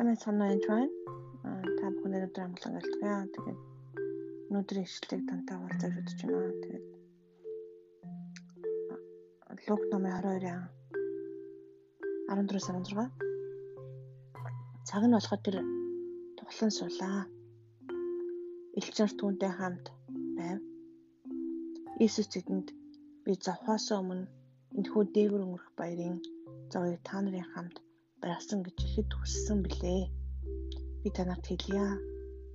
Сайн байна уу байна. Аа та бүхэн өнөөдөр амглан гэлтгээ. Тэгээд өнөөдрийн ишлэлийг тантай хуваалцаж үзэж байна. Тэгээд Лук номын 22-ын 14-16 цаг нь болоход тэр тухлан суулаа. Элчнэр түүнтэй хамт байв. Иесус тэдэнд би завхаас өмнө энэхүү дээгүр өнгөрөх баярын зовыг та нарын хамт барьсан гэж ихэд хүссэн билээ. Би танарт хэлье.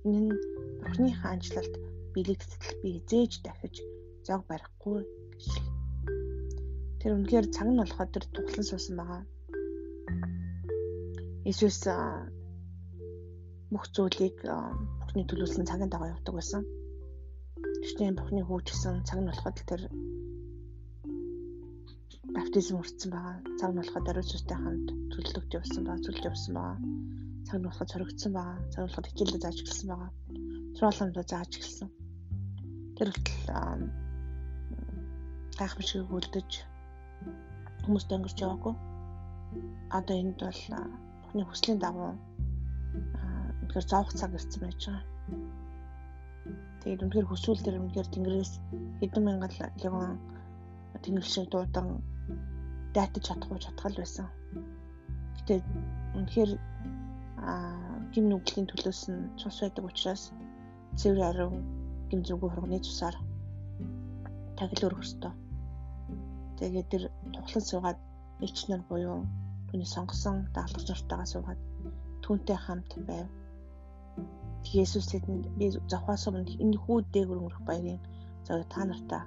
Энэ нь Бурхны хаанчлалд бэлэгдэл би зээж дахиж зог барихгүй гэж. Тэр үнэхээр цаг нь болоход тэр туглан суусан байгаа. Иесус бүх зүйлийг Бурхны төлөвлөсөн цагийн дагуу явдаг байсан. Гэхдээ Бурхны хууч гэсэн цаг нь болоход тэр баптизм өртсөн байгаа. Цаг нь болоход ариун сүнстэй хамт төлөвлөгч явсан байгаа, төлөвлөж явсан байгаа. Цаг нь болоход зоригдсон байгаа. Цаг нь болоход хичээлдээ зааж эхэлсэн байгаа. Тролломдоо зааж эхэлсэн. Тэр хүртэл гайхамшиг үлдэж хүмүүст өнгөрч яваагүй. Одоо энд бол Бурхны хүслийн дагуу үнэхээр зовх цаг ирсэн байж байгаа. Тэгээд үнэхээр хүсвэл тэр үнэхээр Тэнгэрээс хэдэн мянган легон тэнгэр шиг дуудан дайтаж чадахгүй чадхал байсан. Гэтэ үнэхээр гим нүглийн төлөөс нь цус байдаг учраас цэвэр ариун гим зүгөө хурганы цусаар тагил өрөх ёстой. Тэгээд тэр тухлан суугаад элч нар буюу түүний сонгосон дагалгавч нартайгаа суугаад түүнтэй хамт байв. Есүс тэдэнд би завхаас өмнө энэ хүү дээгүр өнгөрөх баярын зөв та нартай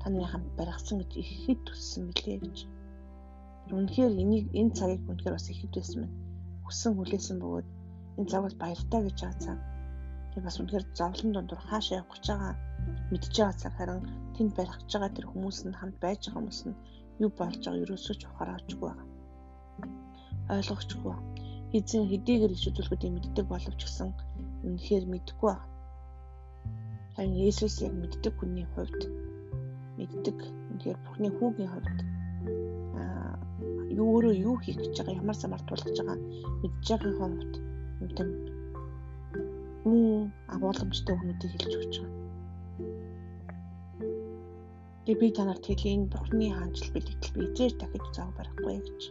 таны хамт баригдсан гэж ихэд төссөн билээ гэж Үнэхээр энийг энэ цагийг үнэхээр бас ихэд байсан байна. Хүссэн хүлээсэн бөгөөд энэ цаг бол баяртай гэж байгаа цаг. Тэгээ бас үнэхээр зовлон дундуур хаашаа явах гэж байгаа мэдж байгаа цаг харин тэнд барих гэж байгаа тэр хүмүүс нь хамт байж байгаа хүмүүс нь юу болж байгааг ерөөсөө ч ухаараачгүй байгаа. Ойлгохгүй. Эзэн хэдийгээр иш үзүүлгүүдийг мэддэг боловч гэсэн үнэхээр мэдгүй байна. Харин Есүс яг мэддэг хүний хувьд мэддэг. Үнэхээр Бурхны хүүгийн хувьд юу өөрөө юу хийх гэж байгаа ямар замаар тулгаж байгаа мэдж байгаа хувьд юм тийм муу агуулмжтай хүмүүстийг хэлж өгч байгаа. Тэгээ би танарт хэлээ энэ бурхны хаанчл бэлтгэл би зээж дахиж зав барахгүй гэж.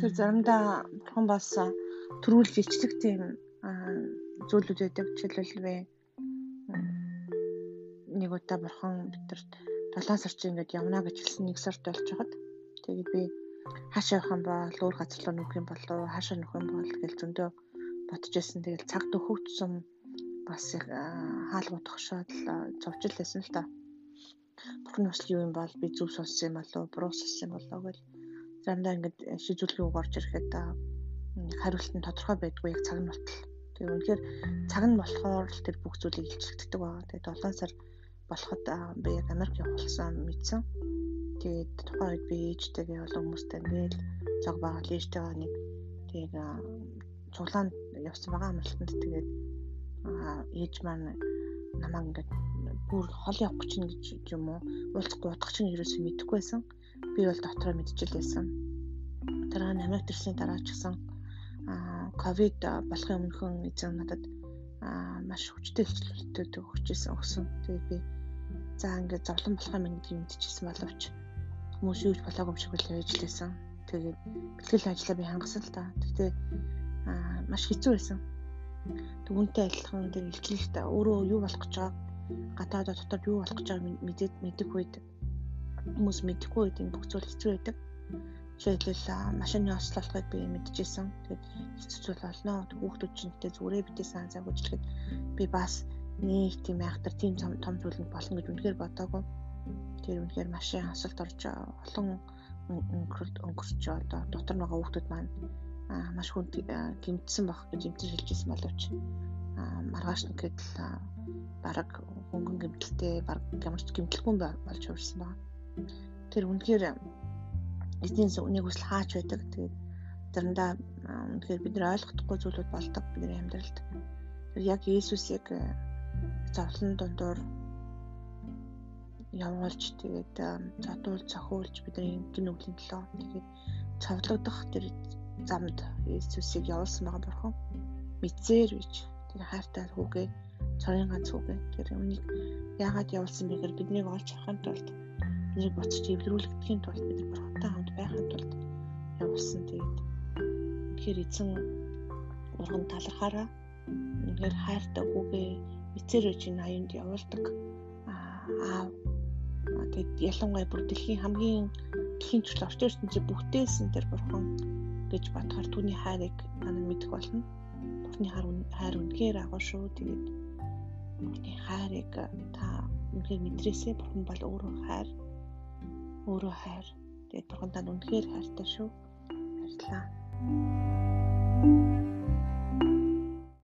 Тэр заримдаа бурхан бас төрүүлж ичлэг тийм зүйлүүд байдаг. Жишээлбэл нэг удаа бурхан бидэрт 7 сар чи ингээд явна гэж хэлсэн нэг сард болж хаад тэгээд би хаашаа явах юм бол өөр газар руу нүх юм болов хаашаа нүх юм бол гэж зөндөө бодож байсан. Тэгээд цаг төхөвдсөн бас хаал гутгахшаад зовжил байсан л та. Бурхан бас юу юм бол би зүв сонссон юм болов буруу сонссон юм болов гэж заримдаа ингээд шийдвэрлэхийг угаарч ирэхэд хариулт нь тодорхой байдгүй яг цаг нь болтол Тэгээ үнэхээр цаг нь болохоор л тэр бүх зүйлийг илчлэгддэг байгаа. Тэгээ 7 сар болоход би яг Америк явуулсан мэдсэн. Тэгээд тухайн үед би ээжтэйгээ олон хүмүүстэй ингээл цаг л ээжтэйгээ нэг тэгээд цуглаанд явсан байгаа амралтанд тэгээд ээж маань намайг ингээд бүр хол явах гэж гэж юм уу уулзахгүй бодох чинь ерөөсөө мэдэхгүй байсан. Би бол дотроо мэдчихлээсэн. Тэр Америк төрсний дараа ч гэсэн ковид болохын өмнөхөн эзэн надад маш хүчтэй хилчилтүүд өгчээсэн өгсөн. Тэгээд би за ингээд зовлон болох юм гэдгийг мэдчихсэн боловч хүмүүс юу ч болоогүй шиг л лээсэн. Тэгээд бэлтгэл ажлаа би хангасан л та. Тэгтээ маш хэцүү байсан. Түүнтэй адилхан тэр илчлэлт өөрөө юу болох гэж байгаа гадаадаа дотор юу болох гэж байгааг мэдээд мэдэх үед хүмүүс мэдэхгүй үед энэ бүх зүйл хэцүү байдаг. Жишээлбэл машины ослолтыг би мэдчихсэн. Тэгээд хэцүү болно. Хүүхдүүд чинь тэ зүрээ битээ сан цаг үжилгээд би бас нэг тийм айхтар тийм том том зүйлэнд болно гэж үнэхээр бодоагүй. Тэр үнэхээр машин хасалт орж олон өнгөрөлт өнгөрч одоо дотор байгаа хүүхдүүд маань маш хүн гимтсэн баг гэж эмтэн шилжижсэн боловч маргааш нь гэтэл бараг хөнгөн гимтэлтэй бараг ямарч гимтэлгүй болж хувирсан байна. Тэр үнэхээр эзний үнийг хүсэл хаач байдаг. Тэгээд заримдаа үнэхээр бид нар ойлгохдохгүй зүйлүүд болдог бидний амьдралд. Тэр яг Иесусыг зовлон дундуур явуулж тэгээд зодуул цохиулж бидний гин нүглийн төлөө тэгээд цовдлогдох тэр замд Иесусыг явуулсан байгаа бурхан мэдзээр бич тэр хайртай хүүгээ цорын ганц хүүгээ тэр үнийг яагаад явуулсан бэ гэхээр биднийг олж авахын тулд биднийг буцаж эвлэрүүлэхдийн тулд бид бурхантай хамт байхын тулд явуулсан тэгээд тэгэхээр эзэн урган талархаараа үнээр хайртай хүүгээ эцээр үжийн аюунд явуулдаг аа тэгээд ялангуяа бүр дэлхийн хамгийн дэлхийн төрөл орчин ертөнцийн бүгдээсэн тэр бурхан гэж бодохоор түүний хайрыг манай мэдэх болно. Бурхны хайр үнэхээр агуу шүү. Тэгээд Бурхны хайрыг та үнэхээр мэдрээсээ Бурхан бол өөрөө хайр өөрөө хайр. Тэгээд бурхандаа үнэхээр хайртай шүү. Баярлалаа. Thank you